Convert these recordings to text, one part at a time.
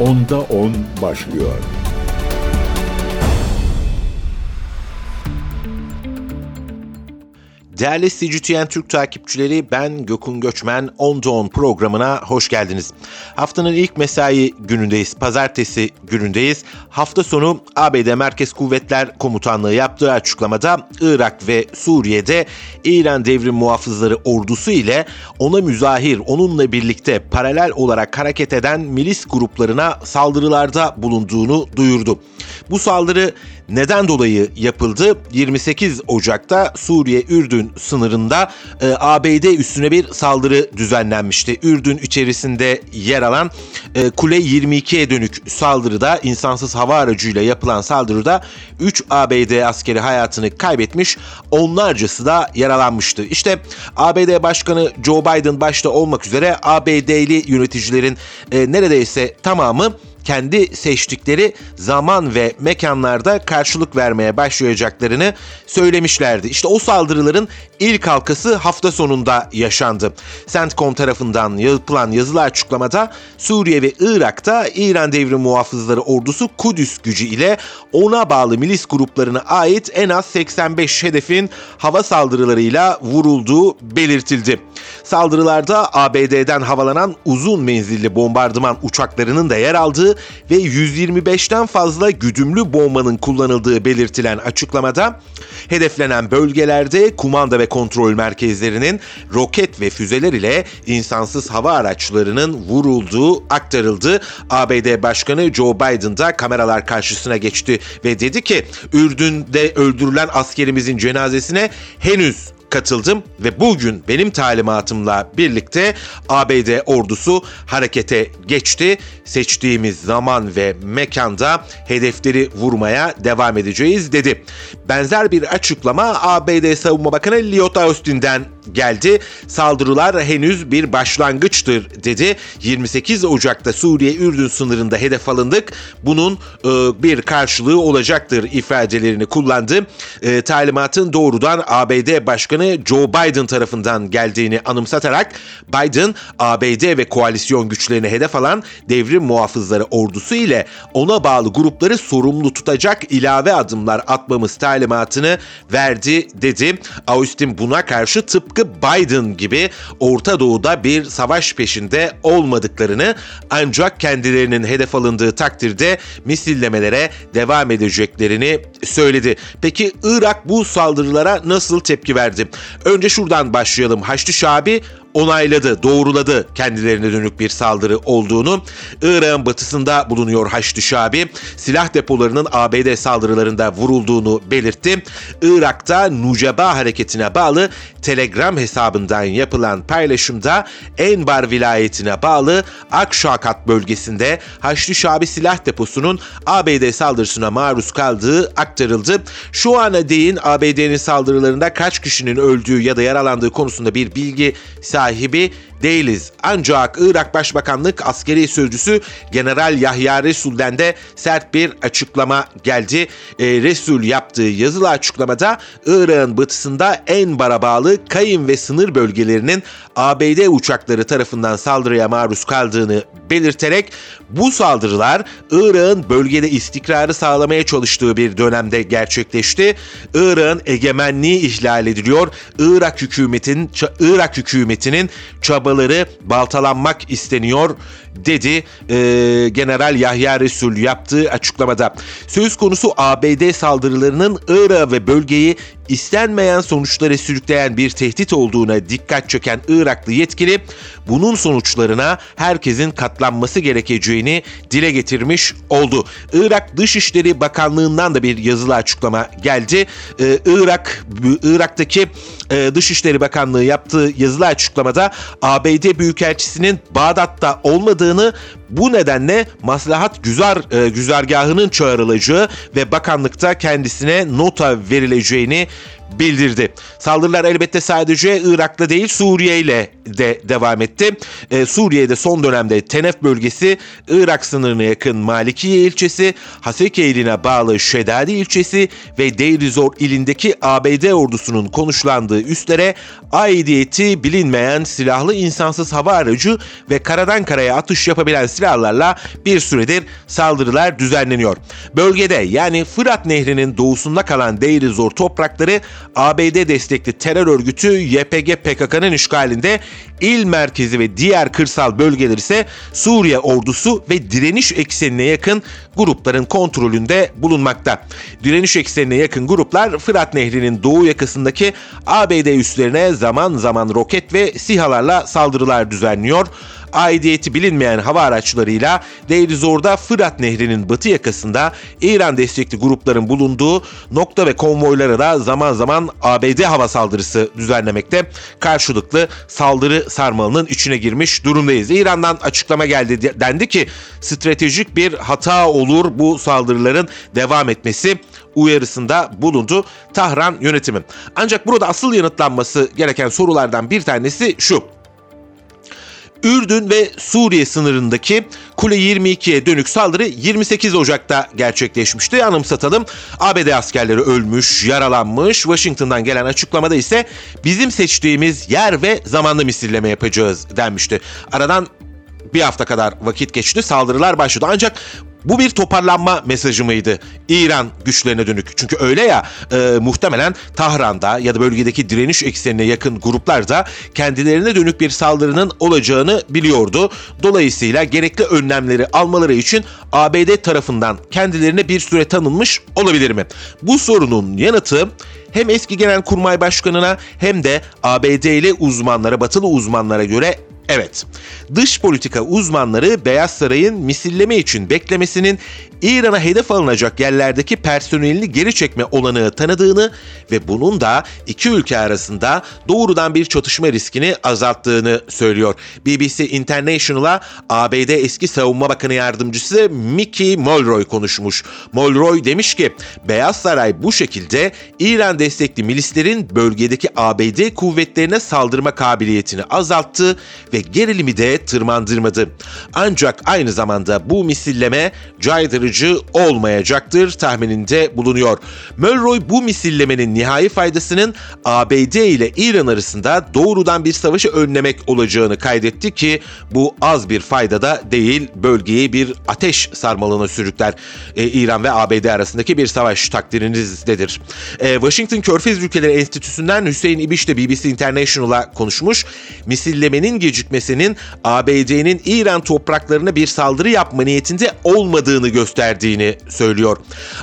Onda 10 başlıyor. Değerli CGTN Türk takipçileri ben Gökün Göçmen On programına hoş geldiniz. Haftanın ilk mesai günündeyiz. Pazartesi günündeyiz. Hafta sonu ABD Merkez Kuvvetler Komutanlığı yaptığı açıklamada Irak ve Suriye'de İran Devrim Muhafızları ordusu ile ona müzahir, onunla birlikte paralel olarak hareket eden milis gruplarına saldırılarda bulunduğunu duyurdu. Bu saldırı neden dolayı yapıldı? 28 Ocak'ta Suriye-Ürdün sınırında e, ABD üstüne bir saldırı düzenlenmişti. Ürdün içerisinde yer alan e, Kule 22'ye dönük saldırıda insansız hava aracıyla yapılan saldırıda 3 ABD askeri hayatını kaybetmiş, onlarcası da yaralanmıştı. İşte ABD Başkanı Joe Biden başta olmak üzere ABD'li yöneticilerin e, neredeyse tamamı kendi seçtikleri zaman ve mekanlarda karşılık vermeye başlayacaklarını söylemişlerdi. İşte o saldırıların ilk halkası hafta sonunda yaşandı. CENTCOM tarafından yapılan yazılı açıklamada Suriye ve Irak'ta İran Devrim Muhafızları ordusu Kudüs gücü ile ona bağlı milis gruplarına ait en az 85 hedefin hava saldırılarıyla vurulduğu belirtildi. Saldırılarda ABD'den havalanan uzun menzilli bombardıman uçaklarının da yer aldığı ve 125'ten fazla güdümlü bombanın kullanıldığı belirtilen açıklamada hedeflenen bölgelerde kumanda ve kontrol merkezlerinin roket ve füzeler ile insansız hava araçlarının vurulduğu aktarıldı. ABD Başkanı Joe Biden da kameralar karşısına geçti ve dedi ki Ürdün'de öldürülen askerimizin cenazesine henüz katıldım ve bugün benim talimatımla birlikte ABD ordusu harekete geçti. Seçtiğimiz zaman ve mekanda hedefleri vurmaya devam edeceğiz dedi. Benzer bir açıklama ABD Savunma Bakanı Lloyd Austin'den geldi. Saldırılar henüz bir başlangıçtır dedi. 28 Ocak'ta Suriye-Ürdün sınırında hedef alındık. Bunun e, bir karşılığı olacaktır ifadelerini kullandı. E, talimatın doğrudan ABD Başkanı Joe Biden tarafından geldiğini anımsatarak Biden ABD ve koalisyon güçlerini hedef alan devrim muhafızları ordusu ile ona bağlı grupları sorumlu tutacak ilave adımlar atmamız talimatını verdi dedi. Austin buna karşı tıpkı tıpkı Biden gibi Orta Doğu'da bir savaş peşinde olmadıklarını ancak kendilerinin hedef alındığı takdirde misillemelere devam edeceklerini söyledi. Peki Irak bu saldırılara nasıl tepki verdi? Önce şuradan başlayalım. Haçlı Şabi onayladı, doğruladı kendilerine dönük bir saldırı olduğunu. Irak'ın batısında bulunuyor Haçlı Şabi. Silah depolarının ABD saldırılarında vurulduğunu belirtti. Irak'ta Nuceba hareketine bağlı Telegram hesabından yapılan paylaşımda Enbar vilayetine bağlı Akşakat bölgesinde Haçlı Şabi silah deposunun ABD saldırısına maruz kaldığı aktarıldı. Şu ana değin ABD'nin saldırılarında kaç kişinin öldüğü ya da yaralandığı konusunda bir bilgi sahibi da RB değiliz. Ancak Irak Başbakanlık askeri sözcüsü General Yahya Resul'den de sert bir açıklama geldi. E, Resul yaptığı yazılı açıklamada Irak'ın batısında Enbar'a bağlı Kayın ve sınır bölgelerinin ABD uçakları tarafından saldırıya maruz kaldığını belirterek bu saldırılar Irak'ın bölgede istikrarı sağlamaya çalıştığı bir dönemde gerçekleşti. Irak'ın egemenliği ihlal ediliyor. Irak hükümetin Irak hükümetinin çabaları baltalanmak isteniyor dedi e, General Yahya Resul yaptığı açıklamada. Söz konusu ABD saldırılarının Irak ve bölgeyi istenmeyen sonuçlara sürükleyen bir tehdit olduğuna dikkat çeken Iraklı yetkili bunun sonuçlarına herkesin katlanması gerekeceğini dile getirmiş oldu. Irak Dışişleri Bakanlığı'ndan da bir yazılı açıklama geldi. Ee, Irak Irak'taki e, Dışişleri Bakanlığı yaptığı yazılı açıklamada ABD Büyükelçisi'nin Bağdat'ta olmadığını bu nedenle maslahat güzar e, güzergahının çağrılacağı ve bakanlıkta kendisine nota verileceğini bildirdi. Saldırılar elbette sadece Irak'ta değil Suriye ile de devam etti. Ee, Suriye'de son dönemde Tenef bölgesi, Irak sınırına yakın Malikiye ilçesi, Hasekeylin'e bağlı Şedadi ilçesi ve Deirizor ilindeki ABD ordusunun konuşlandığı üstlere aidiyeti bilinmeyen silahlı insansız hava aracı ve karadan karaya atış yapabilen silahlarla bir süredir saldırılar düzenleniyor. Bölgede yani Fırat Nehri'nin doğusunda kalan Deir Zor toprakları ABD destekli terör örgütü YPG PKK'nın işgalinde il merkezi ve diğer kırsal bölgeler ise Suriye ordusu ve direniş eksenine yakın grupların kontrolünde bulunmakta. Direniş eksenine yakın gruplar Fırat Nehri'nin doğu yakasındaki ABD üslerine zaman zaman roket ve sihalarla saldırılar düzenliyor aidiyeti bilinmeyen hava araçlarıyla Deir Zor'da Fırat Nehri'nin batı yakasında İran destekli grupların bulunduğu nokta ve konvoylara da zaman zaman ABD hava saldırısı düzenlemekte. Karşılıklı saldırı sarmalının içine girmiş durumdayız. İran'dan açıklama geldi dendi ki stratejik bir hata olur bu saldırıların devam etmesi uyarısında bulundu Tahran yönetimi. Ancak burada asıl yanıtlanması gereken sorulardan bir tanesi şu. Ürdün ve Suriye sınırındaki Kule 22'ye dönük saldırı 28 Ocak'ta gerçekleşmişti. Anımsatalım ABD askerleri ölmüş, yaralanmış. Washington'dan gelen açıklamada ise bizim seçtiğimiz yer ve zamanlı misilleme yapacağız denmişti. Aradan bir hafta kadar vakit geçti saldırılar başladı ancak bu bir toparlanma mesajı mıydı İran güçlerine dönük? Çünkü öyle ya e, muhtemelen Tahran'da ya da bölgedeki direniş eksenine yakın gruplar da kendilerine dönük bir saldırının olacağını biliyordu. Dolayısıyla gerekli önlemleri almaları için ABD tarafından kendilerine bir süre tanınmış olabilir mi? Bu sorunun yanıtı hem eski Genelkurmay Başkanı'na hem de ABD'li uzmanlara, batılı uzmanlara göre Evet, dış politika uzmanları Beyaz Saray'ın misilleme için beklemesinin İran'a hedef alınacak yerlerdeki personelini geri çekme olanağı tanıdığını ve bunun da iki ülke arasında doğrudan bir çatışma riskini azalttığını söylüyor. BBC International'a ABD eski savunma bakanı yardımcısı Mickey Mulroy konuşmuş. Mulroy demiş ki Beyaz Saray bu şekilde İran destekli milislerin bölgedeki ABD kuvvetlerine saldırma kabiliyetini azalttı ve gerilimi de tırmandırmadı. Ancak aynı zamanda bu misilleme caydırıcı olmayacaktır tahmininde bulunuyor. Mulroy bu misillemenin nihai faydasının ABD ile İran arasında doğrudan bir savaşı önlemek olacağını kaydetti ki bu az bir fayda da değil bölgeyi bir ateş sarmalına sürükler. Ee, İran ve ABD arasındaki bir savaş takdirinizdedir. Ee, Washington Körfez Ülkeleri Enstitüsü'nden Hüseyin İbiş de BBC International'a konuşmuş. Misillemenin gecikmesinin ABD'nin İran topraklarına bir saldırı yapma niyetinde olmadığını gösterdiğini söylüyor.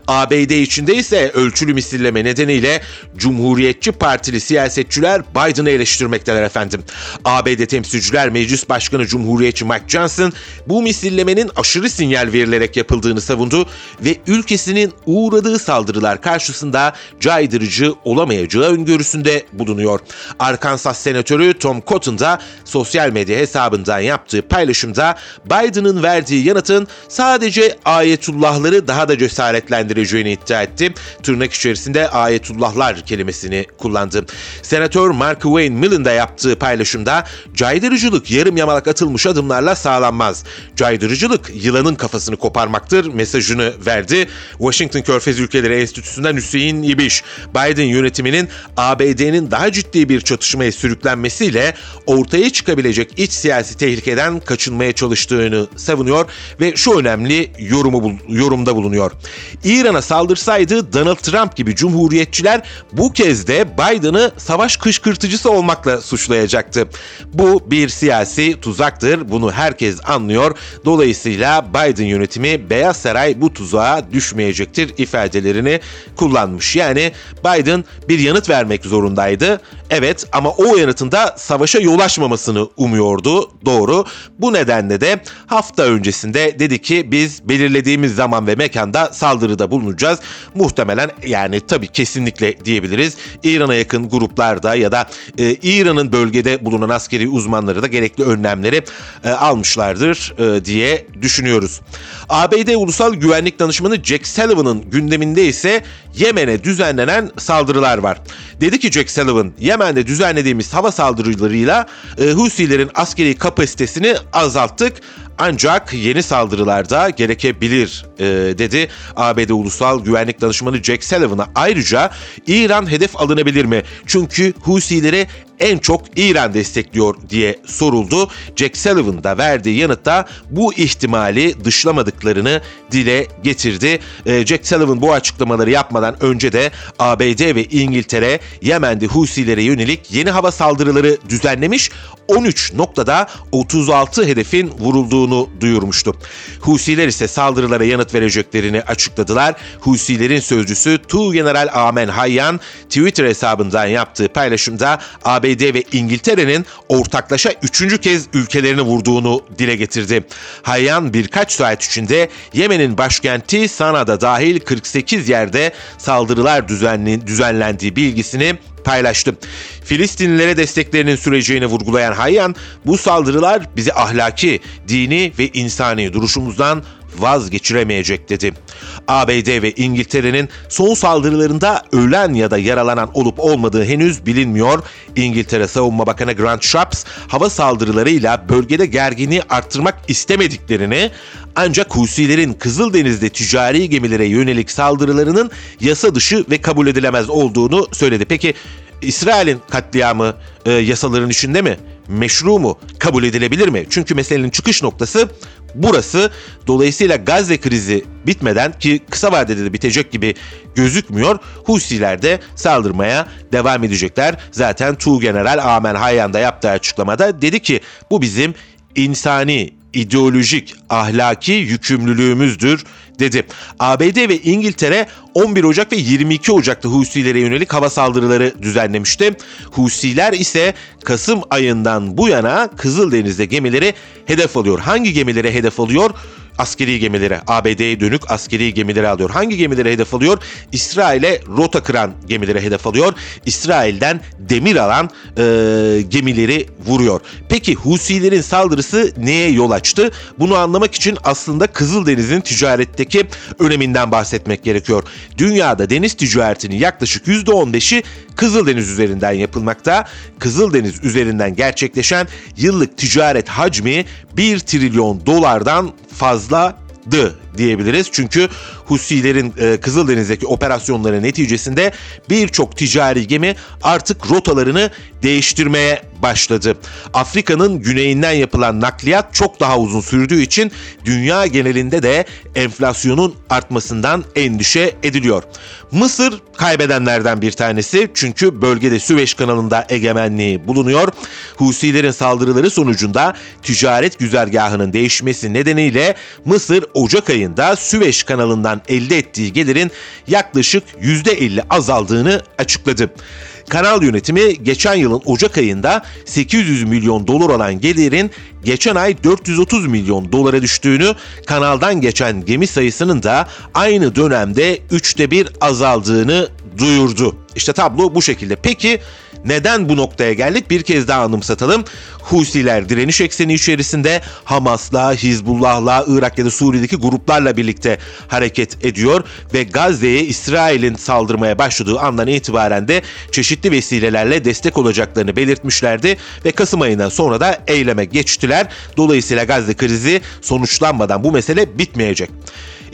ABD içinde ise ölçülü misilleme nedeniyle Cumhuriyetçi Partili siyasetçiler Biden'ı eleştirmekteler efendim. ABD Temsilciler Meclis Başkanı Cumhuriyetçi Mike Johnson bu misillemenin aşırı sinyal verilerek yapıldığını savundu ve ülkesinin uğradığı saldırılar karşısında caydırıcı olamayacağı öngörüsünde bulunuyor. Arkansas Senatörü Tom Cotton da sosyal medya hesabından yaptığı paylaşımda Biden'ın verdiği yanıtın sadece ayetullahları daha da cesaretlendireceğini iddia etti. Tırnak içerisinde ayetullahlar kelimesini kullandı. Senatör Mark Wayne Millen de yaptığı paylaşımda caydırıcılık yarım yamalak atılmış adımlarla sağlanmaz. Caydırıcılık yılanın kafasını koparmaktır mesajını verdi. Washington Körfez Ülkeleri Enstitüsü'nden Hüseyin İbiş, Biden yönetiminin ABD'nin daha ciddi bir çatışmaya sürüklenmesiyle ortaya çıkabilecek iç siyasi tehlikeden kaçınmaya çalıştığını savunuyor ve şu önemli yorumu yorumda bulunuyor. İran'a saldırsaydı Donald Trump gibi cumhuriyetçiler bu kez de Biden'ı savaş kışkırtıcısı olmakla suçlayacaktı. Bu bir siyasi tuzaktır. Bunu herkes anlıyor. Dolayısıyla Biden yönetimi Beyaz Saray bu tuzağa düşmeyecektir ifadelerini kullanmış. Yani Biden bir yanıt vermek zorundaydı. Evet ama o yanıtında savaşa yol açmamasını umuyordu. Doğru. Bu nedenle de hafta öncesinde dedi ki biz belirlediğimiz zaman ve mekanda saldırıda bulunacağız. Muhtemelen yani tabii kesinlikle diyebiliriz. İran'a yakın gruplarda ya da e, İran'ın bölgede bulunan askeri uzmanları da gerekli önlemleri e, almışlardır e, diye düşünüyoruz. ABD Ulusal Güvenlik Danışmanı Jack Sullivan'ın gündeminde ise Yemen'e düzenlenen saldırılar var. Dedi ki Jack Sullivan, Yemen'de düzenlediğimiz hava saldırılarıyla e, Husilerin askeri kapasitesini azalttık ancak yeni saldırılarda gerekebilir e, dedi ABD Ulusal Güvenlik Danışmanı Jack Sullivan'a. Ayrıca İran hedef alınabilir mi? Çünkü Husilere en çok İran destekliyor diye soruldu. Jack Sullivan da verdiği yanıtta bu ihtimali dışlamadıklarını dile getirdi. Ee, Jack Sullivan bu açıklamaları yapmadan önce de ABD ve İngiltere Yemen'de Husilere yönelik yeni hava saldırıları düzenlemiş 13 noktada 36 hedefin vurulduğunu duyurmuştu. Husiler ise saldırılara yanıt vereceklerini açıkladılar. Husilerin sözcüsü Tu General Amen Hayyan Twitter hesabından yaptığı paylaşımda ABD ve İngiltere'nin ortaklaşa üçüncü kez ülkelerini vurduğunu dile getirdi. Hayyan birkaç saat içinde Yemen'in başkenti Sana'da dahil 48 yerde saldırılar düzenli, düzenlendiği bilgisini paylaştı. Filistinlilere desteklerinin süreceğini vurgulayan Hayyan, bu saldırılar bizi ahlaki, dini ve insani duruşumuzdan vazgeçiremeyecek dedi. ABD ve İngiltere'nin son saldırılarında ölen ya da yaralanan olup olmadığı henüz bilinmiyor. İngiltere Savunma Bakanı Grant Shapps hava saldırılarıyla bölgede gerginliği arttırmak istemediklerini ancak Husilerin Kızıldeniz'de ticari gemilere yönelik saldırılarının yasa dışı ve kabul edilemez olduğunu söyledi. Peki İsrail'in katliamı e, yasaların içinde mi? Meşru mu? Kabul edilebilir mi? Çünkü meselenin çıkış noktası burası. Dolayısıyla Gazze krizi bitmeden ki kısa vadede de bitecek gibi gözükmüyor. Husiler de saldırmaya devam edecekler. Zaten Tu General Amen Hayyan da yaptığı açıklamada dedi ki bu bizim insani ideolojik, ahlaki yükümlülüğümüzdür dedi. ABD ve İngiltere 11 Ocak ve 22 Ocak'ta Husilere yönelik hava saldırıları düzenlemişti. Husiler ise Kasım ayından bu yana Kızıldeniz'de gemileri hedef alıyor. Hangi gemilere hedef alıyor? Askeri gemilere, ABD'ye dönük askeri gemilere alıyor. Hangi gemilere hedef alıyor? İsrail'e rota kıran gemilere hedef alıyor. İsrail'den demir alan e, gemileri vuruyor. Peki Husilerin saldırısı neye yol açtı? Bunu anlamak için aslında Kızıldeniz'in ticaretteki öneminden bahsetmek gerekiyor. Dünyada deniz ticaretinin yaklaşık %15'i Kızıldeniz üzerinden yapılmakta. Kızıldeniz üzerinden gerçekleşen yıllık ticaret hacmi 1 trilyon dolardan fazladı diyebiliriz. Çünkü Husilerin e, Kızıldeniz'deki operasyonları neticesinde birçok ticari gemi artık rotalarını değiştirmeye başladı. Afrika'nın güneyinden yapılan nakliyat çok daha uzun sürdüğü için dünya genelinde de enflasyonun artmasından endişe ediliyor. Mısır kaybedenlerden bir tanesi çünkü bölgede Süveyş kanalında egemenliği bulunuyor. Husilerin saldırıları sonucunda ticaret güzergahının değişmesi nedeniyle Mısır Ocak ayında Süveyş kanalından elde ettiği gelirin yaklaşık %50 azaldığını açıkladı. Kanal yönetimi geçen yılın Ocak ayında 800 milyon dolar olan gelirin geçen ay 430 milyon dolara düştüğünü, kanaldan geçen gemi sayısının da aynı dönemde üçte bir azaldığını duyurdu. İşte tablo bu şekilde. Peki neden bu noktaya geldik? Bir kez daha anımsatalım. Husiler direniş ekseni içerisinde Hamas'la, Hizbullah'la, Irak ya da Suriye'deki gruplarla birlikte hareket ediyor ve Gazze'ye İsrail'in saldırmaya başladığı andan itibaren de çeşitli vesilelerle destek olacaklarını belirtmişlerdi ve Kasım ayından sonra da eyleme geçtiler. Dolayısıyla Gazze krizi sonuçlanmadan bu mesele bitmeyecek.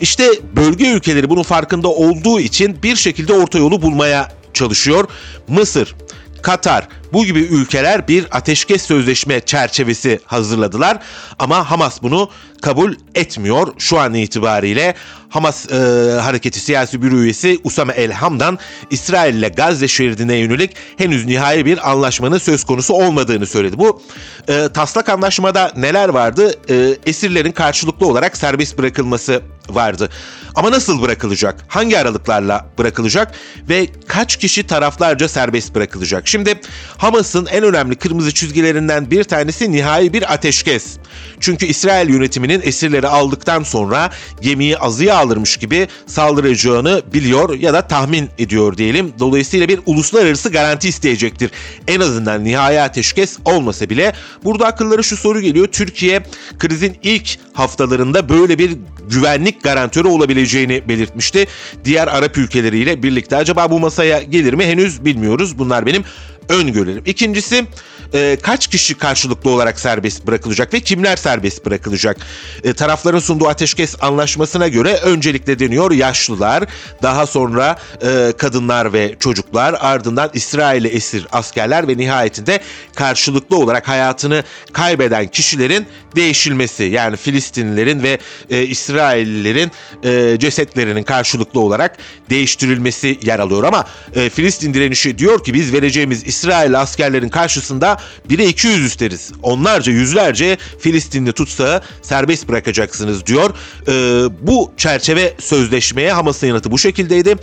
İşte bölge ülkeleri bunun farkında olduğu için bir şekilde orta yolu bulmaya çalışıyor. Mısır, Katar bu gibi ülkeler bir ateşkes sözleşme çerçevesi hazırladılar ama Hamas bunu kabul etmiyor şu an itibariyle. Hamas e, hareketi siyasi büro üyesi Usame El Hamdan İsrail ile Gazze şeridine yönelik henüz nihai bir anlaşmanın söz konusu olmadığını söyledi. Bu e, taslak anlaşmada neler vardı? E, esirlerin karşılıklı olarak serbest bırakılması vardı. Ama nasıl bırakılacak? Hangi aralıklarla bırakılacak? Ve kaç kişi taraflarca serbest bırakılacak? Şimdi Hamas'ın en önemli kırmızı çizgilerinden bir tanesi nihai bir ateşkes. Çünkü İsrail yönetiminin esirleri aldıktan sonra gemiyi azıya alırmış gibi saldıracağını biliyor ya da tahmin ediyor diyelim. Dolayısıyla bir uluslararası garanti isteyecektir. En azından nihai ateşkes olmasa bile burada akıllara şu soru geliyor. Türkiye krizin ilk haftalarında böyle bir güvenlik garantörü olabileceğini belirtmişti. Diğer Arap ülkeleriyle birlikte acaba bu masaya gelir mi henüz bilmiyoruz. Bunlar benim öngörülerim. İkincisi e, kaç kişi karşılıklı olarak serbest bırakılacak ve kimler serbest bırakılacak? E, tarafların sunduğu ateşkes anlaşmasına göre öncelikle deniyor yaşlılar, daha sonra e, kadınlar ve çocuklar, ardından İsrail'e esir askerler ve nihayetinde karşılıklı olarak hayatını kaybeden kişilerin değişilmesi yani Filistinlilerin ve e, İsraillilerin e, cesetlerinin karşılıklı olarak değiştirilmesi yer alıyor ama e, Filistin direnişi diyor ki biz vereceğimiz İsrail askerlerin karşısında 1'e 200 üsteriz. Onlarca yüzlerce Filistinli tutsağı serbest bırakacaksınız diyor. E, bu çerçeve sözleşmeye Hamas'ın yanıtı bu şekildeydi.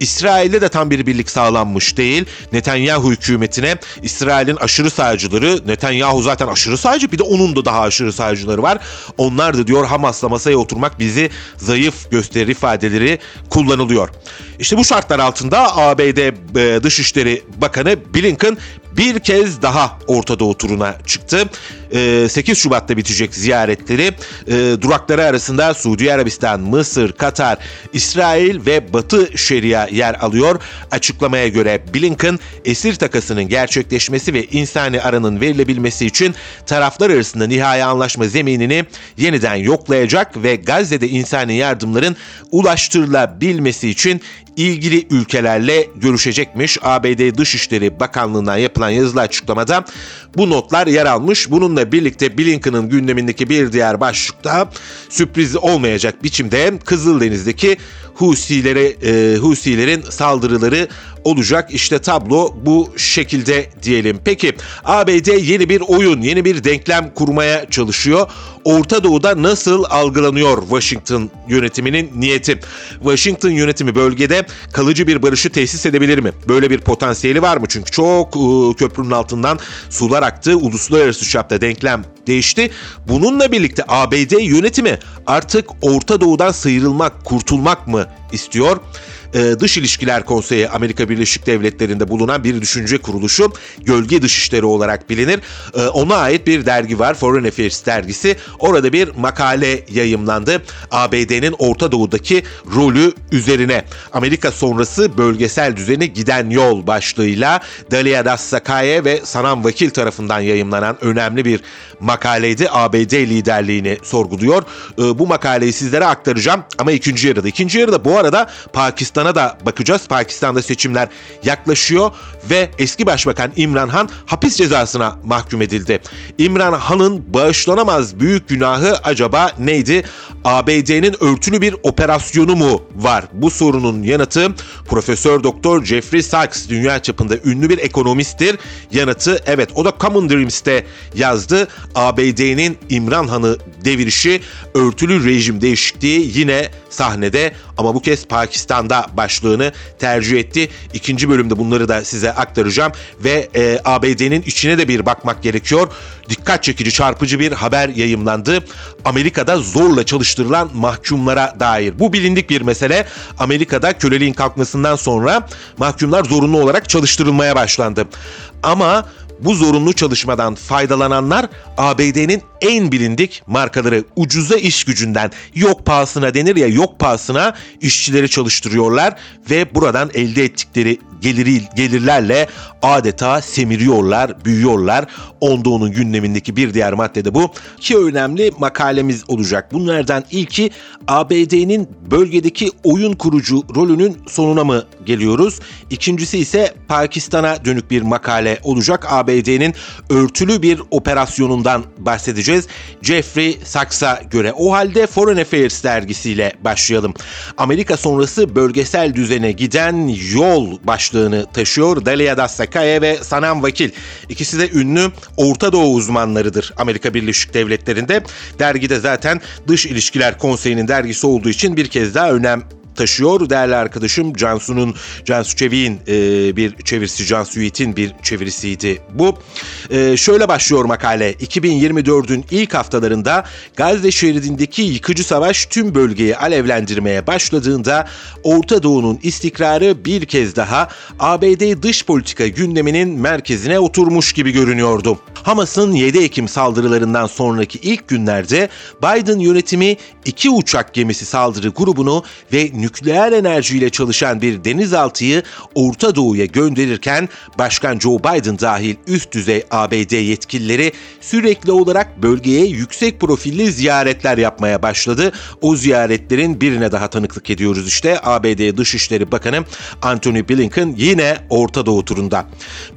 İsrail'de de tam bir birlik sağlanmış değil. Netanyahu hükümetine İsrail'in aşırı sağcıları Netanyahu zaten aşırı sağcı bir de onun da daha aşırı sağcıları var. Onlar da diyor Hamas'la masaya oturmak bizi zayıf gösterir ifadeleri kullanılıyor. İşte bu şartlar altında ABD e, Dışişleri Bakanı Blinken bir kez daha Orta Doğu turuna çıktı. 8 ee, Şubat'ta bitecek ziyaretleri. Ee, durakları arasında Suudi Arabistan, Mısır, Katar, İsrail ve Batı Şeria yer alıyor. Açıklamaya göre Blinken esir takasının gerçekleşmesi ve insani aranın verilebilmesi için taraflar arasında nihai anlaşma zeminini yeniden yoklayacak ve Gazze'de insani yardımların ulaştırılabilmesi için ilgili ülkelerle görüşecekmiş. ABD Dışişleri Bakanlığı'ndan yapılan yazılı açıklamada bu notlar yer almış. Bununla birlikte Blinken'ın gündemindeki bir diğer başlıkta sürpriz olmayacak biçimde Kızıldeniz'deki Husilere, e, Husilerin saldırıları olacak. İşte tablo bu şekilde diyelim. Peki ABD yeni bir oyun, yeni bir denklem kurmaya çalışıyor. Orta Doğu'da nasıl algılanıyor Washington yönetiminin niyeti? Washington yönetimi bölgede kalıcı bir barışı tesis edebilir mi? Böyle bir potansiyeli var mı? Çünkü çok ıı, köprünün altından sular aktı. Uluslararası çapta denklem değişti. Bununla birlikte ABD yönetimi artık Orta Doğu'dan sıyrılmak, kurtulmak mı istiyor? E, Dış İlişkiler Konseyi Amerika Birleşik Devletleri'nde bulunan bir düşünce kuruluşu gölge dışişleri olarak bilinir. E, ona ait bir dergi var Foreign Affairs dergisi. Orada bir makale yayımlandı. ABD'nin Orta Doğu'daki rolü üzerine Amerika sonrası bölgesel düzeni giden yol başlığıyla Dalia Dassakaye ve Sanam Vakil tarafından yayımlanan önemli bir makaleydi. ABD liderliğini sorguluyor. E, bu makaleyi sizlere aktaracağım ama ikinci yarıda. İkinci yarıda bu arada Pakistan Pakistan'a da bakacağız. Pakistan'da seçimler yaklaşıyor ve eski başbakan İmran Han hapis cezasına mahkum edildi. İmran Han'ın bağışlanamaz büyük günahı acaba neydi? ABD'nin örtülü bir operasyonu mu var? Bu sorunun yanıtı Profesör Doktor Jeffrey Sachs dünya çapında ünlü bir ekonomisttir. Yanıtı evet o da Common Dreams'te yazdı. ABD'nin İmran Han'ı devirişi örtülü rejim değişikliği yine sahnede ama bu kez Pakistan'da başlığını tercih etti. İkinci bölümde bunları da size aktaracağım ve e, ABD'nin içine de bir bakmak gerekiyor. Dikkat çekici çarpıcı bir haber yayımlandı. Amerika'da zorla çalıştırılan mahkumlara dair. Bu bilindik bir mesele. Amerika'da köleliğin kalkmasından sonra mahkumlar zorunlu olarak çalıştırılmaya başlandı. Ama bu zorunlu çalışmadan faydalananlar ABD'nin en bilindik markaları ucuza iş gücünden yok pahasına denir ya yok pahasına işçileri çalıştırıyorlar ve buradan elde ettikleri geliri, gelirlerle adeta semiriyorlar, büyüyorlar. Ondoğu'nun gündemindeki bir diğer madde de bu. Ki önemli makalemiz olacak. Bunlardan ilki ABD'nin bölgedeki oyun kurucu rolünün sonuna mı geliyoruz? İkincisi ise Pakistan'a dönük bir makale olacak. ABD'nin örtülü bir operasyonundan bahsedeceğiz. Jeffrey Sachs'a göre. O halde Foreign Affairs dergisiyle başlayalım. Amerika sonrası bölgesel düzene giden yol başlığını taşıyor. Dalia Dassakaye ve Sanam Vakil. İkisi de ünlü Orta Doğu uzmanlarıdır Amerika Birleşik Devletleri'nde. Dergide zaten Dış İlişkiler Konseyi'nin dergisi olduğu için bir kez daha önem taşıyor. Değerli arkadaşım Cansu'nun, Cansu Çevik'in e, bir çevirisi, Cansu Yiğit'in bir çevirisiydi bu. E, şöyle başlıyor makale. 2024'ün ilk haftalarında Gazze şeridindeki yıkıcı savaş tüm bölgeyi alevlendirmeye başladığında Orta Doğu'nun istikrarı bir kez daha ABD dış politika gündeminin merkezine oturmuş gibi görünüyordu. Hamas'ın 7 Ekim saldırılarından sonraki ilk günlerde Biden yönetimi iki uçak gemisi saldırı grubunu ve nükleer enerjiyle çalışan bir denizaltıyı Orta Doğu'ya gönderirken Başkan Joe Biden dahil üst düzey ABD yetkilileri sürekli olarak bölgeye yüksek profilli ziyaretler yapmaya başladı. O ziyaretlerin birine daha tanıklık ediyoruz işte. ABD Dışişleri Bakanı Antony Blinken yine Orta Doğu turunda.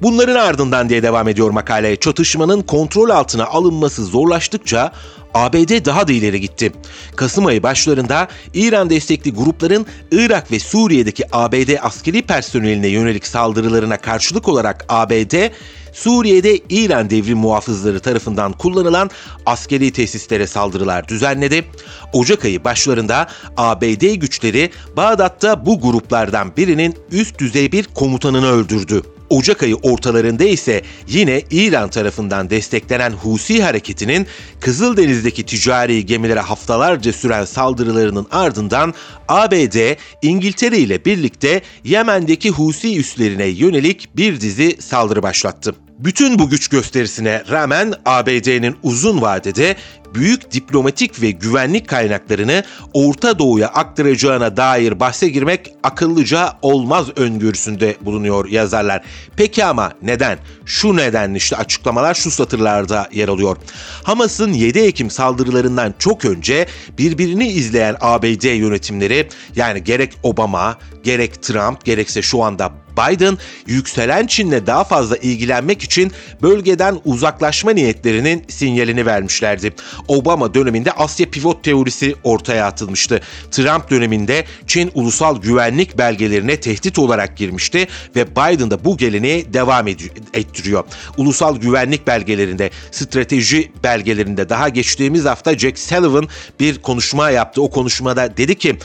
Bunların ardından diye devam ediyor makale. Çatışmanın kontrol altına alınması zorlaştıkça ABD daha da ileri gitti. Kasım ayı başlarında İran destekli grupların Irak ve Suriye'deki ABD askeri personeline yönelik saldırılarına karşılık olarak ABD Suriye'de İran devrim muhafızları tarafından kullanılan askeri tesislere saldırılar düzenledi. Ocak ayı başlarında ABD güçleri Bağdat'ta bu gruplardan birinin üst düzey bir komutanını öldürdü. Ocak ayı ortalarında ise yine İran tarafından desteklenen Husi hareketinin Kızıldeniz'deki ticari gemilere haftalarca süren saldırılarının ardından ABD, İngiltere ile birlikte Yemen'deki Husi üslerine yönelik bir dizi saldırı başlattı. Bütün bu güç gösterisine rağmen ABD'nin uzun vadede büyük diplomatik ve güvenlik kaynaklarını Orta Doğu'ya aktaracağına dair bahse girmek akıllıca olmaz öngörüsünde bulunuyor yazarlar. Peki ama neden? Şu nedenle işte açıklamalar şu satırlarda yer alıyor. Hamas'ın 7 Ekim saldırılarından çok önce birbirini izleyen ABD yönetimleri yani gerek Obama, gerek Trump, gerekse şu anda Biden yükselen Çin'le daha fazla ilgilenmek için bölgeden uzaklaşma niyetlerinin sinyalini vermişlerdi. Obama döneminde Asya pivot teorisi ortaya atılmıştı. Trump döneminde Çin ulusal güvenlik belgelerine tehdit olarak girmişti ve Biden da bu geleneği devam ettiriyor. Ulusal güvenlik belgelerinde, strateji belgelerinde daha geçtiğimiz hafta Jack Sullivan bir konuşma yaptı. O konuşmada dedi ki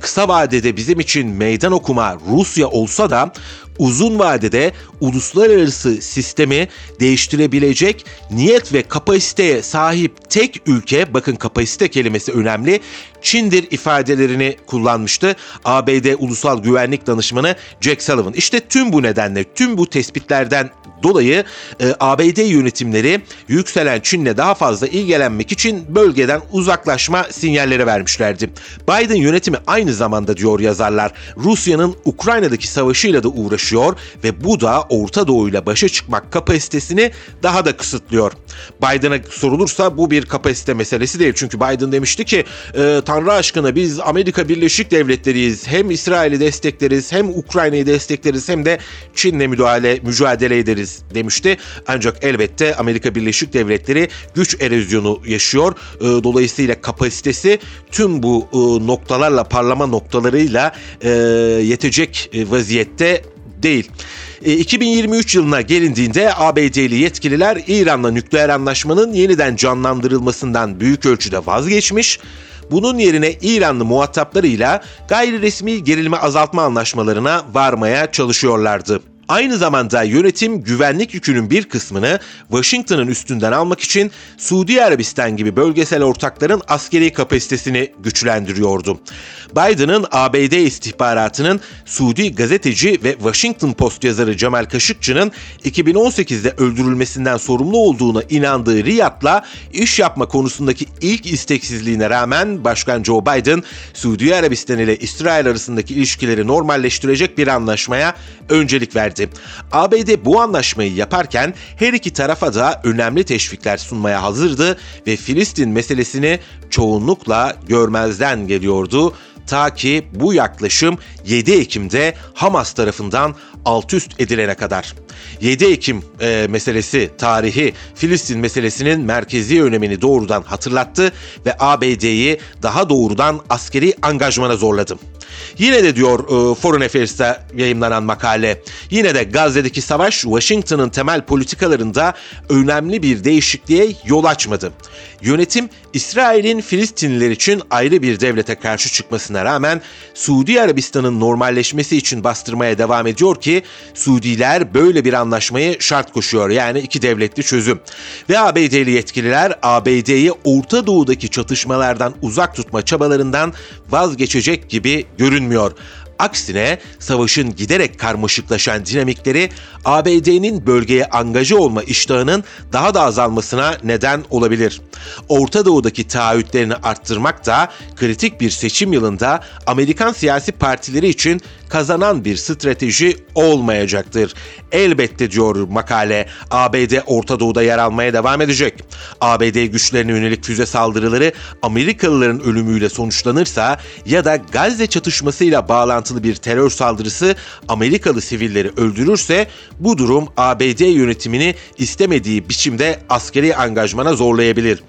kısa vadede bizim için meydan okuma Rusya olsa da uzun vadede uluslararası sistemi değiştirebilecek niyet ve kapasiteye sahip tek ülke, bakın kapasite kelimesi önemli, Çin'dir ifadelerini kullanmıştı. ABD Ulusal Güvenlik Danışmanı Jack Sullivan. İşte tüm bu nedenle, tüm bu tespitlerden dolayı e, ABD yönetimleri yükselen Çin'le daha fazla ilgilenmek için bölgeden uzaklaşma sinyalleri vermişlerdi. Biden yönetimi aynı zamanda diyor yazarlar Rusya'nın Ukrayna'daki savaşıyla da uğraşıyor ve bu da Orta Doğu ile başa çıkmak kapasitesini daha da kısıtlıyor. Biden'a sorulursa bu bir kapasite meselesi değil. Çünkü Biden demişti ki e, Tanrı aşkına biz Amerika Birleşik Devletleri'yiz. Hem İsrail'i destekleriz hem Ukrayna'yı destekleriz hem de Çin'le müdahale mücadele ederiz demişti. Ancak elbette Amerika Birleşik Devletleri güç erozyonu yaşıyor. E, dolayısıyla kapasitesi tüm bu e, noktalarla parlama noktalarıyla e, yetecek vaziyette değil. 2023 yılına gelindiğinde ABD'li yetkililer İran'la nükleer anlaşmanın yeniden canlandırılmasından büyük ölçüde vazgeçmiş bunun yerine İranlı muhataplarıyla gayri resmi gerilme azaltma anlaşmalarına varmaya çalışıyorlardı. Aynı zamanda yönetim güvenlik yükünün bir kısmını Washington'ın üstünden almak için Suudi Arabistan gibi bölgesel ortakların askeri kapasitesini güçlendiriyordu. Biden'ın ABD istihbaratının Suudi gazeteci ve Washington Post yazarı Cemal Kaşıkçı'nın 2018'de öldürülmesinden sorumlu olduğuna inandığı Riyad'la iş yapma konusundaki ilk isteksizliğine rağmen Başkan Joe Biden, Suudi Arabistan ile İsrail arasındaki ilişkileri normalleştirecek bir anlaşmaya öncelik verdi etti. ABD bu anlaşmayı yaparken her iki tarafa da önemli teşvikler sunmaya hazırdı ve Filistin meselesini çoğunlukla görmezden geliyordu ta ki bu yaklaşım 7 Ekim'de Hamas tarafından alt üst edilene kadar. 7 Ekim e, meselesi tarihi Filistin meselesinin merkezi önemini doğrudan hatırlattı ve ABD'yi daha doğrudan askeri angajmana zorladı. Yine de diyor e, Foreign Affairs'ta yayınlanan makale, yine de Gazze'deki savaş Washington'ın temel politikalarında önemli bir değişikliğe yol açmadı. Yönetim İsrail'in Filistinliler için ayrı bir devlete karşı çıkmasına rağmen Suudi Arabistan'ın normalleşmesi için bastırmaya devam ediyor ki Suudiler böyle bir anlaşmayı şart koşuyor yani iki devletli çözüm. Ve ABD'li yetkililer ABD'yi Orta Doğu'daki çatışmalardan uzak tutma çabalarından vazgeçecek gibi görünmüyor. Aksine savaşın giderek karmaşıklaşan dinamikleri ABD'nin bölgeye angaja olma iştahının daha da azalmasına neden olabilir. Orta Doğu'daki taahhütlerini arttırmak da kritik bir seçim yılında Amerikan siyasi partileri için kazanan bir strateji olmayacaktır. Elbette diyor makale ABD Orta Doğu'da yer almaya devam edecek. ABD güçlerine yönelik füze saldırıları Amerikalıların ölümüyle sonuçlanırsa ya da Gazze çatışmasıyla bağlantılı bir terör saldırısı Amerikalı sivilleri öldürürse bu durum ABD yönetimini istemediği biçimde askeri angajmana zorlayabilir.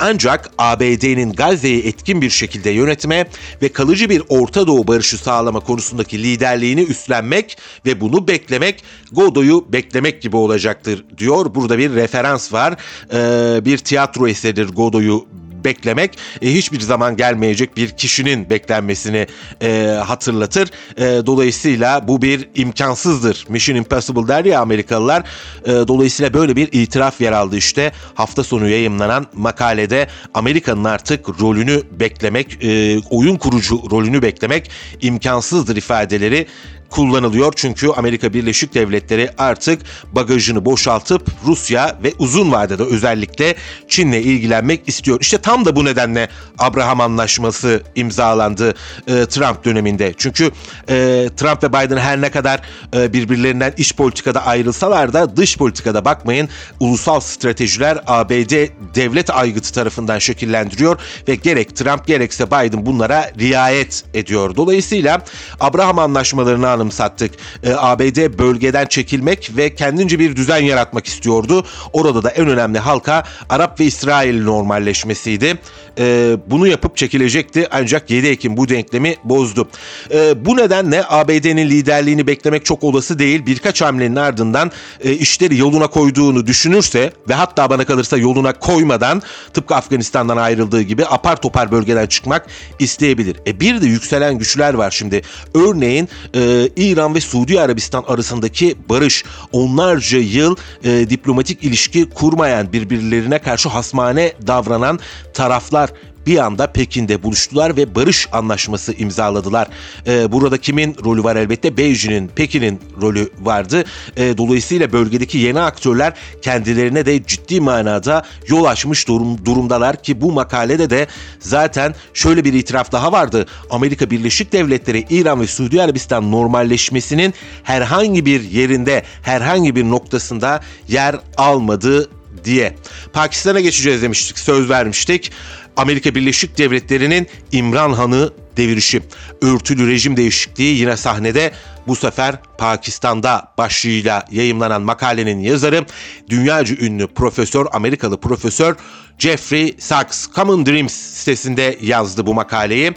Ancak ABD'nin Gazze'yi etkin bir şekilde yönetme ve kalıcı bir Orta Doğu barışı sağlama konusundaki liderliğini üstlenmek ve bunu beklemek Godoy'u beklemek gibi olacaktır diyor. Burada bir referans var. Ee, bir tiyatro eseridir Godoy'u beklemek e, hiçbir zaman gelmeyecek bir kişinin beklenmesini e, hatırlatır. E, dolayısıyla bu bir imkansızdır. Mission Impossible der ya Amerikalılar. E, dolayısıyla böyle bir itiraf yer aldı işte hafta sonu yayımlanan makalede Amerika'nın artık rolünü beklemek, e, oyun kurucu rolünü beklemek imkansızdır ifadeleri kullanılıyor. Çünkü Amerika Birleşik Devletleri artık bagajını boşaltıp Rusya ve uzun vadede özellikle Çin'le ilgilenmek istiyor. İşte tam da bu nedenle Abraham Anlaşması imzalandı e, Trump döneminde. Çünkü e, Trump ve Biden her ne kadar e, birbirlerinden iç politikada ayrılsalar da dış politikada bakmayın ulusal stratejiler ABD devlet aygıtı tarafından şekillendiriyor ve gerek Trump gerekse Biden bunlara riayet ediyor. Dolayısıyla Abraham Anlaşmalarını anımsattık. E, ABD bölgeden çekilmek ve kendince bir düzen yaratmak istiyordu. Orada da en önemli halka Arap ve İsrail normalleşmesiydi. E, bunu yapıp çekilecekti ancak 7 Ekim bu denklemi bozdu. E, bu nedenle ABD'nin liderliğini beklemek çok olası değil. Birkaç hamlenin ardından e, işleri yoluna koyduğunu düşünürse ve hatta bana kalırsa yoluna koymadan tıpkı Afganistan'dan ayrıldığı gibi apar topar bölgeden çıkmak isteyebilir. E bir de yükselen güçler var şimdi. Örneğin e, İran ve Suudi Arabistan arasındaki barış onlarca yıl e, diplomatik ilişki kurmayan birbirlerine karşı hasmane davranan taraflar bir anda Pekin'de buluştular ve barış anlaşması imzaladılar. E, burada kimin rolü var elbette? Beijing'in, Pekin'in rolü vardı. E, dolayısıyla bölgedeki yeni aktörler kendilerine de ciddi manada yol açmış durum, durumdalar ki bu makalede de zaten şöyle bir itiraf daha vardı. Amerika Birleşik Devletleri, İran ve Suudi Arabistan normalleşmesinin herhangi bir yerinde, herhangi bir noktasında yer almadı diye. Pakistan'a geçeceğiz demiştik, söz vermiştik. Amerika Birleşik Devletleri'nin İmran Han'ı devirişi. Örtülü rejim değişikliği yine sahnede bu sefer Pakistan'da başlığıyla yayımlanan makalenin yazarı dünyaca ünlü profesör, Amerikalı profesör Jeffrey Sachs Common Dreams sitesinde yazdı bu makaleyi.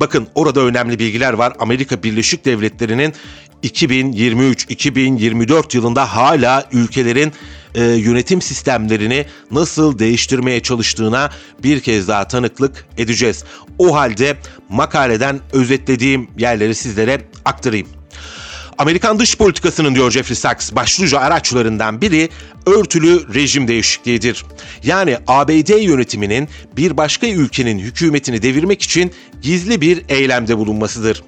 Bakın orada önemli bilgiler var. Amerika Birleşik Devletleri'nin 2023-2024 yılında hala ülkelerin e, yönetim sistemlerini nasıl değiştirmeye çalıştığına bir kez daha tanıklık edeceğiz. O halde makaleden özetlediğim yerleri sizlere aktarayım. Amerikan dış politikasının diyor Jeffrey Sachs başlıca araçlarından biri örtülü rejim değişikliğidir. Yani ABD yönetiminin bir başka ülkenin hükümetini devirmek için gizli bir eylemde bulunmasıdır.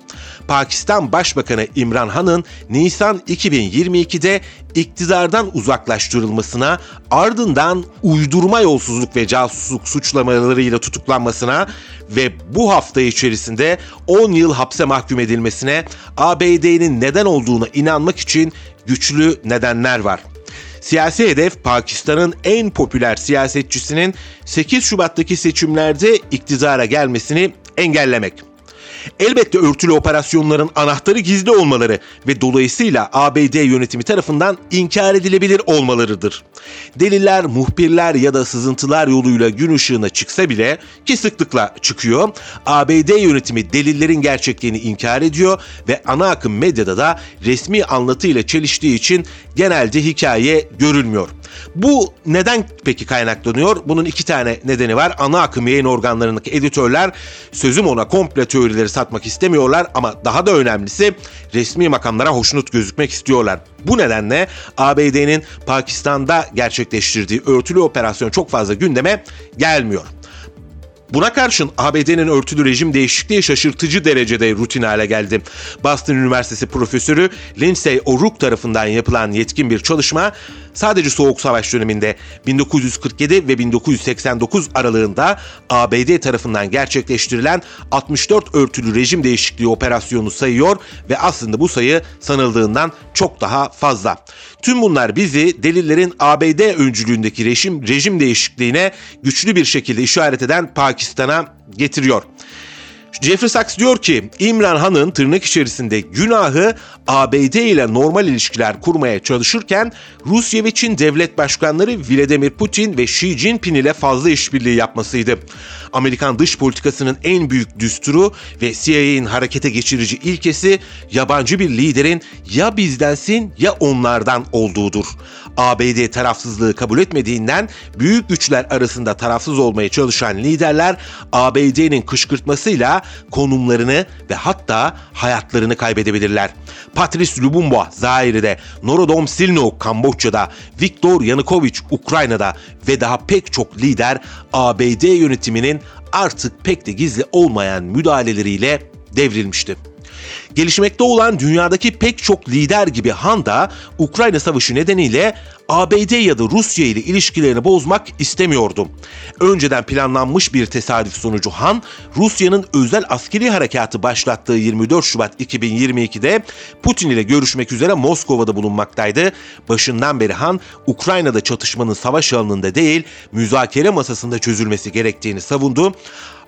Pakistan Başbakanı İmran Han'ın Nisan 2022'de iktidardan uzaklaştırılmasına, ardından uydurma yolsuzluk ve casusluk suçlamalarıyla tutuklanmasına ve bu hafta içerisinde 10 yıl hapse mahkum edilmesine ABD'nin neden olduğuna inanmak için güçlü nedenler var. Siyasi hedef Pakistan'ın en popüler siyasetçisinin 8 Şubat'taki seçimlerde iktidara gelmesini engellemek. Elbette örtülü operasyonların anahtarı gizli olmaları ve dolayısıyla ABD yönetimi tarafından inkar edilebilir olmalarıdır. Deliller, muhbirler ya da sızıntılar yoluyla gün ışığına çıksa bile ki sıklıkla çıkıyor, ABD yönetimi delillerin gerçekliğini inkar ediyor ve ana akım medyada da resmi anlatıyla çeliştiği için genelde hikaye görülmüyor. Bu neden peki kaynaklanıyor? Bunun iki tane nedeni var. Ana akım yayın organlarındaki editörler sözüm ona komple teorileri satmak istemiyorlar ama daha da önemlisi resmi makamlara hoşnut gözükmek istiyorlar. Bu nedenle ABD'nin Pakistan'da gerçekleştirdiği örtülü operasyon çok fazla gündeme gelmiyor. Buna karşın ABD'nin örtülü rejim değişikliği şaşırtıcı derecede rutin hale geldi. Boston Üniversitesi profesörü Lindsay O'Rourke tarafından yapılan yetkin bir çalışma sadece Soğuk Savaş döneminde 1947 ve 1989 aralığında ABD tarafından gerçekleştirilen 64 örtülü rejim değişikliği operasyonu sayıyor ve aslında bu sayı sanıldığından çok daha fazla. Tüm bunlar bizi delillerin ABD öncülüğündeki rejim, rejim değişikliğine güçlü bir şekilde işaret eden Pakistan'a getiriyor. Jeffrey Sachs diyor ki İmran Han'ın tırnak içerisinde günahı ABD ile normal ilişkiler kurmaya çalışırken Rusya ve Çin devlet başkanları Vladimir Putin ve Xi Jinping ile fazla işbirliği yapmasıydı. Amerikan dış politikasının en büyük düsturu ve CIA'nin harekete geçirici ilkesi yabancı bir liderin ya bizdensin ya onlardan olduğudur. ABD tarafsızlığı kabul etmediğinden büyük güçler arasında tarafsız olmaya çalışan liderler ABD'nin kışkırtmasıyla konumlarını ve hatta hayatlarını kaybedebilirler. Patrice Lumumba Zaire'de, Norodom Sihanouk Kamboçya'da, Viktor Yanukovych Ukrayna'da ve daha pek çok lider ABD yönetiminin artık pek de gizli olmayan müdahaleleriyle devrilmişti. Gelişmekte olan dünyadaki pek çok lider gibi Han da Ukrayna Savaşı nedeniyle ABD ya da Rusya ile ilişkilerini bozmak istemiyordu. Önceden planlanmış bir tesadüf sonucu Han, Rusya'nın özel askeri harekatı başlattığı 24 Şubat 2022'de Putin ile görüşmek üzere Moskova'da bulunmaktaydı. Başından beri Han, Ukrayna'da çatışmanın savaş alanında değil, müzakere masasında çözülmesi gerektiğini savundu.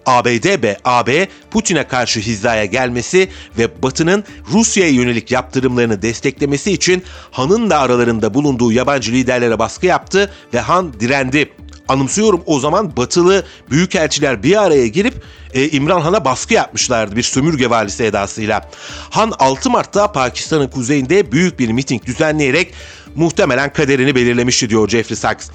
ABD ve AB Putin'e karşı hizaya gelmesi ve Batı'nın Rusya'ya yönelik yaptırımlarını desteklemesi için Han'ın da aralarında bulunduğu yabancı liderlere baskı yaptı ve Han direndi. Anımsıyorum o zaman batılı büyükelçiler bir araya girip e, İmran Han'a baskı yapmışlardı bir sömürge valisi edasıyla. Han 6 Mart'ta Pakistan'ın kuzeyinde büyük bir miting düzenleyerek muhtemelen kaderini belirlemişti diyor Jeffrey Sachs.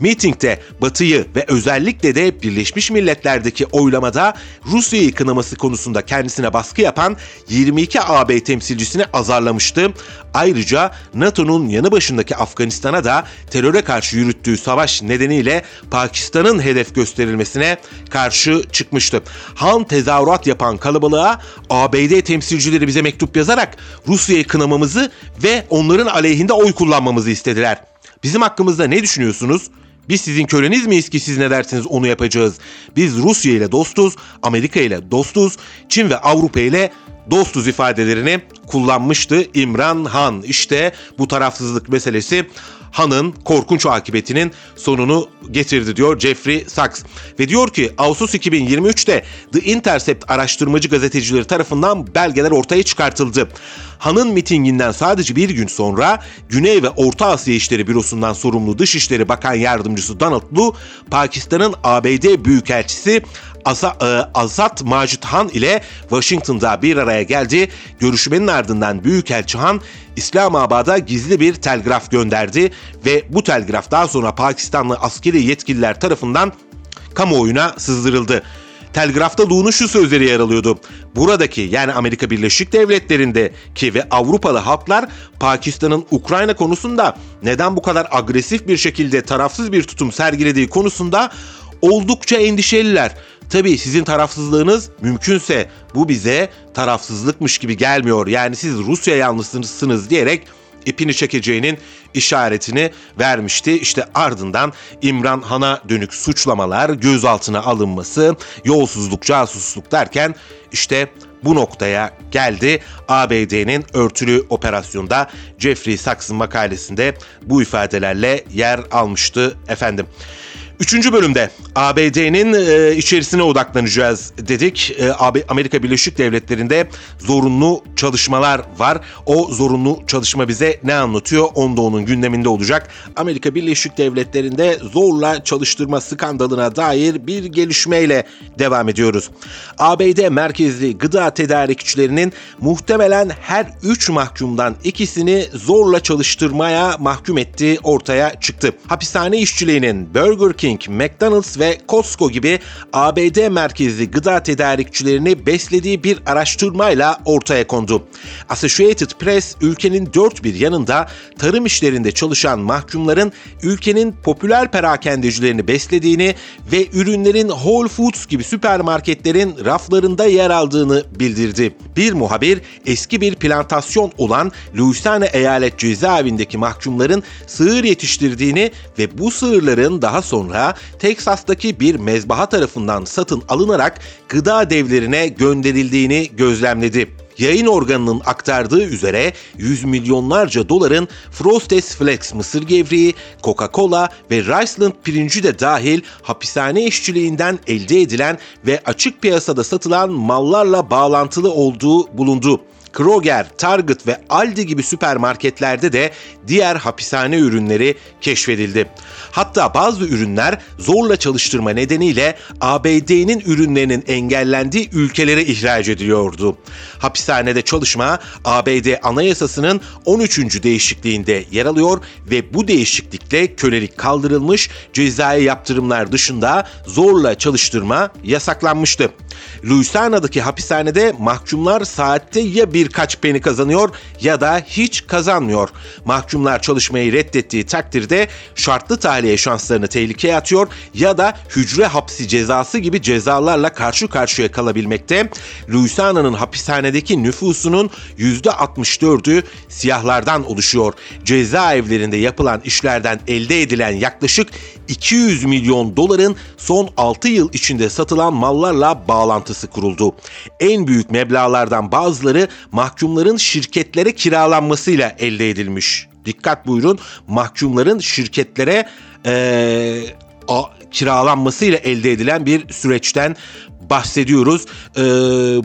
Meetingde Batı'yı ve özellikle de Birleşmiş Milletler'deki oylamada Rusya'yı kınaması konusunda kendisine baskı yapan 22 AB temsilcisini azarlamıştı. Ayrıca NATO'nun yanı başındaki Afganistan'a da teröre karşı yürüttüğü savaş nedeniyle Pakistan'ın hedef gösterilmesine karşı çıkmıştı. Han tezahürat yapan kalabalığa ABD temsilcileri bize mektup yazarak Rusya'yı kınamamızı ve onların aleyhinde oy kullanmamızı istediler. Bizim hakkımızda ne düşünüyorsunuz? Biz sizin köleniz miyiz ki siz ne dersiniz onu yapacağız. Biz Rusya ile dostuz, Amerika ile dostuz, Çin ve Avrupa ile dostuz ifadelerini kullanmıştı İmran Han. İşte bu tarafsızlık meselesi Han'ın korkunç akıbetinin sonunu getirdi diyor Jeffrey Sachs. Ve diyor ki Ağustos 2023'te The Intercept araştırmacı gazetecileri tarafından belgeler ortaya çıkartıldı. Han'ın mitinginden sadece bir gün sonra Güney ve Orta Asya İşleri Bürosu'ndan sorumlu Dışişleri Bakan Yardımcısı Donald Lu, Pakistan'ın ABD Büyükelçisi Asa, e, Azat Macit Han ile Washington'da bir araya geldi. Görüşmenin ardından Büyükelçi Han İslamabad'a gizli bir telgraf gönderdi ve bu telgraf daha sonra Pakistanlı askeri yetkililer tarafından kamuoyuna sızdırıldı. Telgrafta Lu'nun şu sözleri yer alıyordu. Buradaki yani Amerika Birleşik Devletleri'ndeki ve Avrupalı halklar Pakistan'ın Ukrayna konusunda neden bu kadar agresif bir şekilde tarafsız bir tutum sergilediği konusunda oldukça endişeliler. Tabii sizin tarafsızlığınız mümkünse bu bize tarafsızlıkmış gibi gelmiyor. Yani siz Rusya yanlısınız diyerek ipini çekeceğinin işaretini vermişti. İşte ardından İmran Han'a dönük suçlamalar, gözaltına alınması, yolsuzluk, casusluk derken işte bu noktaya geldi. ABD'nin örtülü operasyonda Jeffrey Sachs'ın makalesinde bu ifadelerle yer almıştı efendim. Üçüncü bölümde ABD'nin e, içerisine odaklanacağız dedik. E, Amerika Birleşik Devletleri'nde zorunlu çalışmalar var. O zorunlu çalışma bize ne anlatıyor? Onda onun gündeminde olacak. Amerika Birleşik Devletleri'nde zorla çalıştırma skandalına dair bir gelişmeyle devam ediyoruz. ABD merkezli gıda tedarikçilerinin muhtemelen her üç mahkumdan ikisini zorla çalıştırmaya mahkum ettiği ortaya çıktı. Hapishane işçiliğinin Burger King King, McDonald's ve Costco gibi ABD merkezli gıda tedarikçilerini beslediği bir araştırmayla ortaya kondu. Associated Press ülkenin dört bir yanında tarım işlerinde çalışan mahkumların ülkenin popüler perakendecilerini beslediğini ve ürünlerin Whole Foods gibi süpermarketlerin raflarında yer aldığını bildirdi. Bir muhabir eski bir plantasyon olan Louisiana eyalet cezaevindeki mahkumların sığır yetiştirdiğini ve bu sığırların daha sonra Teksas'taki bir mezbaha tarafından satın alınarak gıda devlerine gönderildiğini gözlemledi yayın organının aktardığı üzere yüz milyonlarca doların Frosted Flex mısır gevreği, Coca-Cola ve Riceland pirinci de dahil hapishane işçiliğinden elde edilen ve açık piyasada satılan mallarla bağlantılı olduğu bulundu. Kroger, Target ve Aldi gibi süpermarketlerde de diğer hapishane ürünleri keşfedildi. Hatta bazı ürünler zorla çalıştırma nedeniyle ABD'nin ürünlerinin engellendiği ülkelere ihraç ediliyordu. Hapishanede çalışma ABD Anayasası'nın 13. değişikliğinde yer alıyor ve bu değişiklikle kölelik kaldırılmış, cezai yaptırımlar dışında zorla çalıştırma yasaklanmıştı. Louisiana'daki hapishanede mahkumlar saatte ya birkaç peni kazanıyor ya da hiç kazanmıyor. Mahkumlar çalışmayı reddettiği takdirde şartlı tahliye şanslarını tehlikeye atıyor ya da hücre hapsi cezası gibi cezalarla karşı karşıya kalabilmekte. Louisiana'nın hapishanedeki nüfusunun %64'ü siyahlardan oluşuyor. Cezaevlerinde yapılan işlerden elde edilen yaklaşık 200 milyon doların son 6 yıl içinde satılan mallarla bağlantısı kuruldu. En büyük meblağlardan bazıları mahkumların şirketlere kiralanmasıyla elde edilmiş. Dikkat buyurun mahkumların şirketlere ee, a, kiralanmasıyla elde edilen bir süreçten bahsediyoruz. Ee,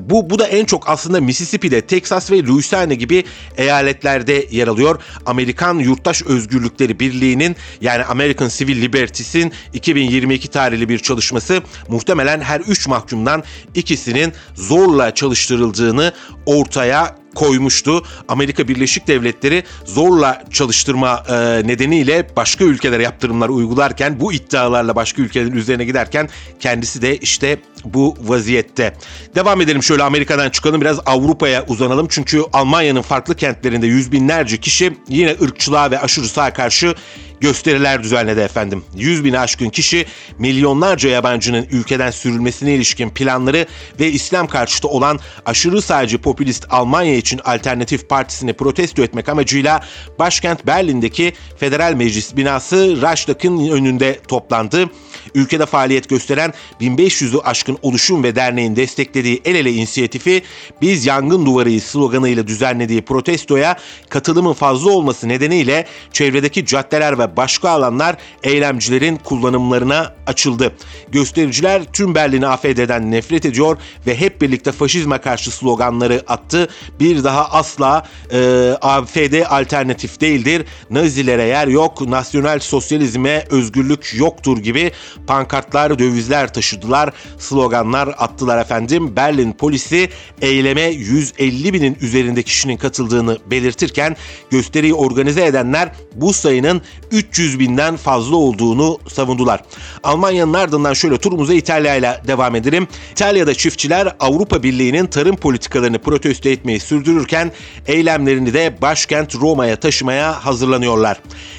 bu bu da en çok aslında Mississippi'de, Texas ve Louisiana gibi eyaletlerde yer alıyor. Amerikan Yurttaş Özgürlükleri Birliği'nin yani American Civil Liberties'in 2022 tarihli bir çalışması muhtemelen her üç mahkumdan ikisinin zorla çalıştırıldığını ortaya koymuştu. Amerika Birleşik Devletleri zorla çalıştırma e, nedeniyle başka ülkelere yaptırımlar uygularken bu iddialarla başka ülkelerin üzerine giderken kendisi de işte bu vaziyette. Devam edelim şöyle Amerika'dan çıkalım biraz Avrupa'ya uzanalım. Çünkü Almanya'nın farklı kentlerinde yüz binlerce kişi yine ırkçılığa ve aşırı sağa karşı gösteriler düzenledi efendim. 100 bin aşkın kişi milyonlarca yabancının ülkeden sürülmesine ilişkin planları ve İslam karşıtı olan aşırı sağcı popülist Almanya için Alternatif Partisi'ni protesto etmek amacıyla başkent Berlin'deki Federal Meclis binası Reichstag'ın önünde toplandı. Ülkede faaliyet gösteren 1500'ü aşkın oluşum ve derneğin desteklediği El Ele inisiyatifi Biz Yangın Duvarıyız sloganıyla düzenlediği protestoya katılımın fazla olması nedeniyle çevredeki caddeler ve başka alanlar eylemcilerin kullanımlarına açıldı. Göstericiler tüm Berlin'i AFD'den nefret ediyor ve hep birlikte faşizme karşı sloganları attı. Bir daha asla e, AFD alternatif değildir. Nazilere yer yok, nasyonel sosyalizme özgürlük yoktur gibi pankartlar, dövizler taşıdılar, sloganlar attılar efendim. Berlin polisi eyleme 150 binin üzerinde kişinin katıldığını belirtirken gösteriyi organize edenler bu sayının 300 binden fazla olduğunu savundular. Almanya'nın ardından şöyle turumuza İtalya ile devam edelim. İtalya'da çiftçiler Avrupa Birliği'nin tarım politikalarını protesto etmeyi sürdürürken eylemlerini de başkent Roma'ya taşımaya hazırlanıyorlar.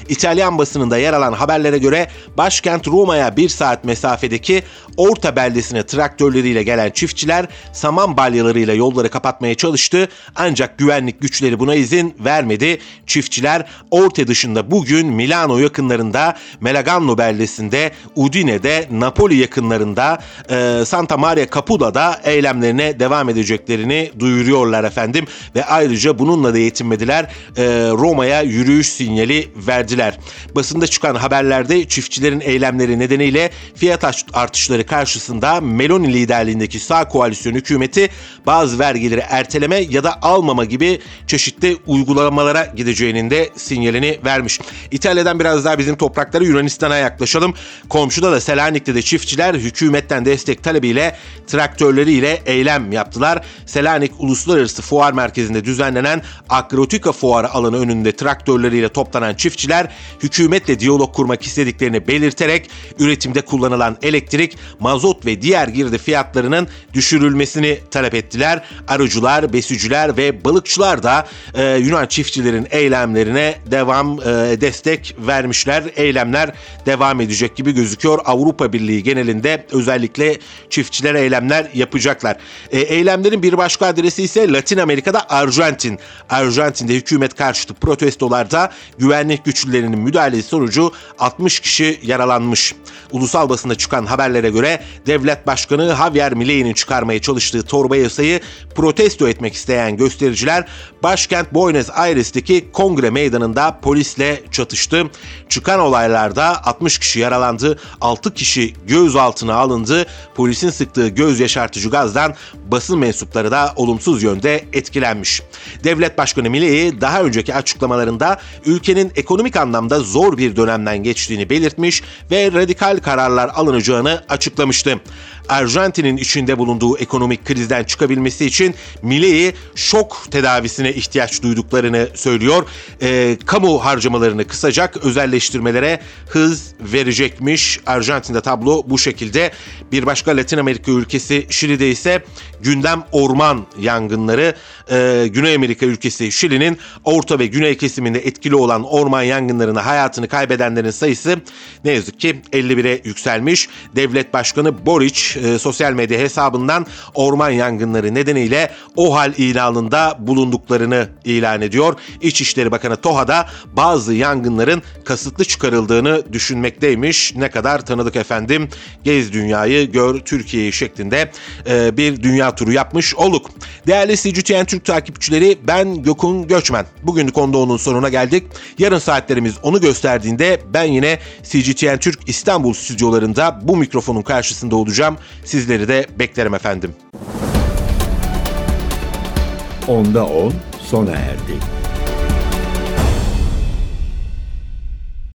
İtalyan basınında yer alan haberlere göre başkent Roma'ya bir saat mesafedeki Orta beldesine traktörleriyle gelen çiftçiler saman balyalarıyla yolları kapatmaya çalıştı ancak güvenlik güçleri buna izin vermedi. Çiftçiler Orta dışında bugün Milano yakınlarında Melaganno beldesinde, Udine'de, Napoli yakınlarında, e, Santa Maria Capula'da eylemlerine devam edeceklerini duyuruyorlar efendim ve ayrıca bununla da yetinmediler. E, Roma'ya yürüyüş sinyali verdiler. Basında çıkan haberlerde çiftçilerin eylemleri nedeniyle fiyat artışları karşısında Meloni liderliğindeki sağ koalisyon hükümeti bazı vergileri erteleme ya da almama gibi çeşitli uygulamalara gideceğinin de sinyalini vermiş. İtalya'dan biraz daha bizim toprakları Yunanistan'a yaklaşalım. Komşuda da Selanik'te de çiftçiler hükümetten destek talebiyle traktörleriyle eylem yaptılar. Selanik Uluslararası Fuar Merkezi'nde düzenlenen Akrotika Fuarı alanı önünde traktörleriyle toplanan çiftçiler hükümetle diyalog kurmak istediklerini belirterek üretim üretimde kullanılan elektrik, mazot ve diğer girdi fiyatlarının düşürülmesini talep ettiler. Arıcılar, besiciler ve balıkçılar da e, Yunan çiftçilerin eylemlerine devam e, destek vermişler. Eylemler devam edecek gibi gözüküyor. Avrupa Birliği genelinde özellikle çiftçiler eylemler yapacaklar. E, eylemlerin bir başka adresi ise Latin Amerika'da Arjantin. Arjantin'de hükümet karşıtı protestolarda güvenlik güçlülerinin müdahalesi sonucu 60 kişi yaralanmış. Ulusal basında çıkan haberlere göre devlet başkanı Javier Milei'nin çıkarmaya çalıştığı torba yasayı protesto etmek isteyen göstericiler başkent Buenos Aires'teki kongre meydanında polisle çatıştı. Çıkan olaylarda 60 kişi yaralandı, 6 kişi gözaltına alındı. Polisin sıktığı göz yaşartıcı gazdan basın mensupları da olumsuz yönde etkilenmiş. Devlet Başkanı Milei daha önceki açıklamalarında ülkenin ekonomik anlamda zor bir dönemden geçtiğini belirtmiş ve radikal kararlar alınacağını açıklamıştı. Arjantin'in içinde bulunduğu ekonomik krizden çıkabilmesi için Milei şok tedavisine ihtiyaç duyduklarını söylüyor. E, kamu harcamalarını kısacak, özelleştirmelere hız verecekmiş. Arjantin'de tablo bu şekilde. Bir başka Latin Amerika ülkesi Şili'de ise gündem orman yangınları. E, Güney Amerika ülkesi Şili'nin orta ve güney kesiminde etkili olan orman yangınlarında hayatını kaybedenlerin sayısı ne yazık ki 51'e yükselmiş. Devlet Başkanı Boric e, sosyal medya hesabından orman yangınları nedeniyle OHAL ilanında bulunduklarını ilan ediyor. İçişleri Bakanı Toha da bazı yangınların kasıtlı çıkarıldığını düşünmekteymiş. Ne kadar tanıdık efendim. Gez dünyayı, gör Türkiye'yi şeklinde e, bir dünya turu yapmış olduk. Değerli CGTN Türk takipçileri ben Gökün Göçmen. Bugünlük onda onun sonuna geldik. Yarın saatlerimiz onu gösterdiğinde ben yine CGTN Türk İstanbul stüdyolarında bu mikrofonun karşısında olacağım. Sizleri de beklerim efendim. Onda 10 sona erdi.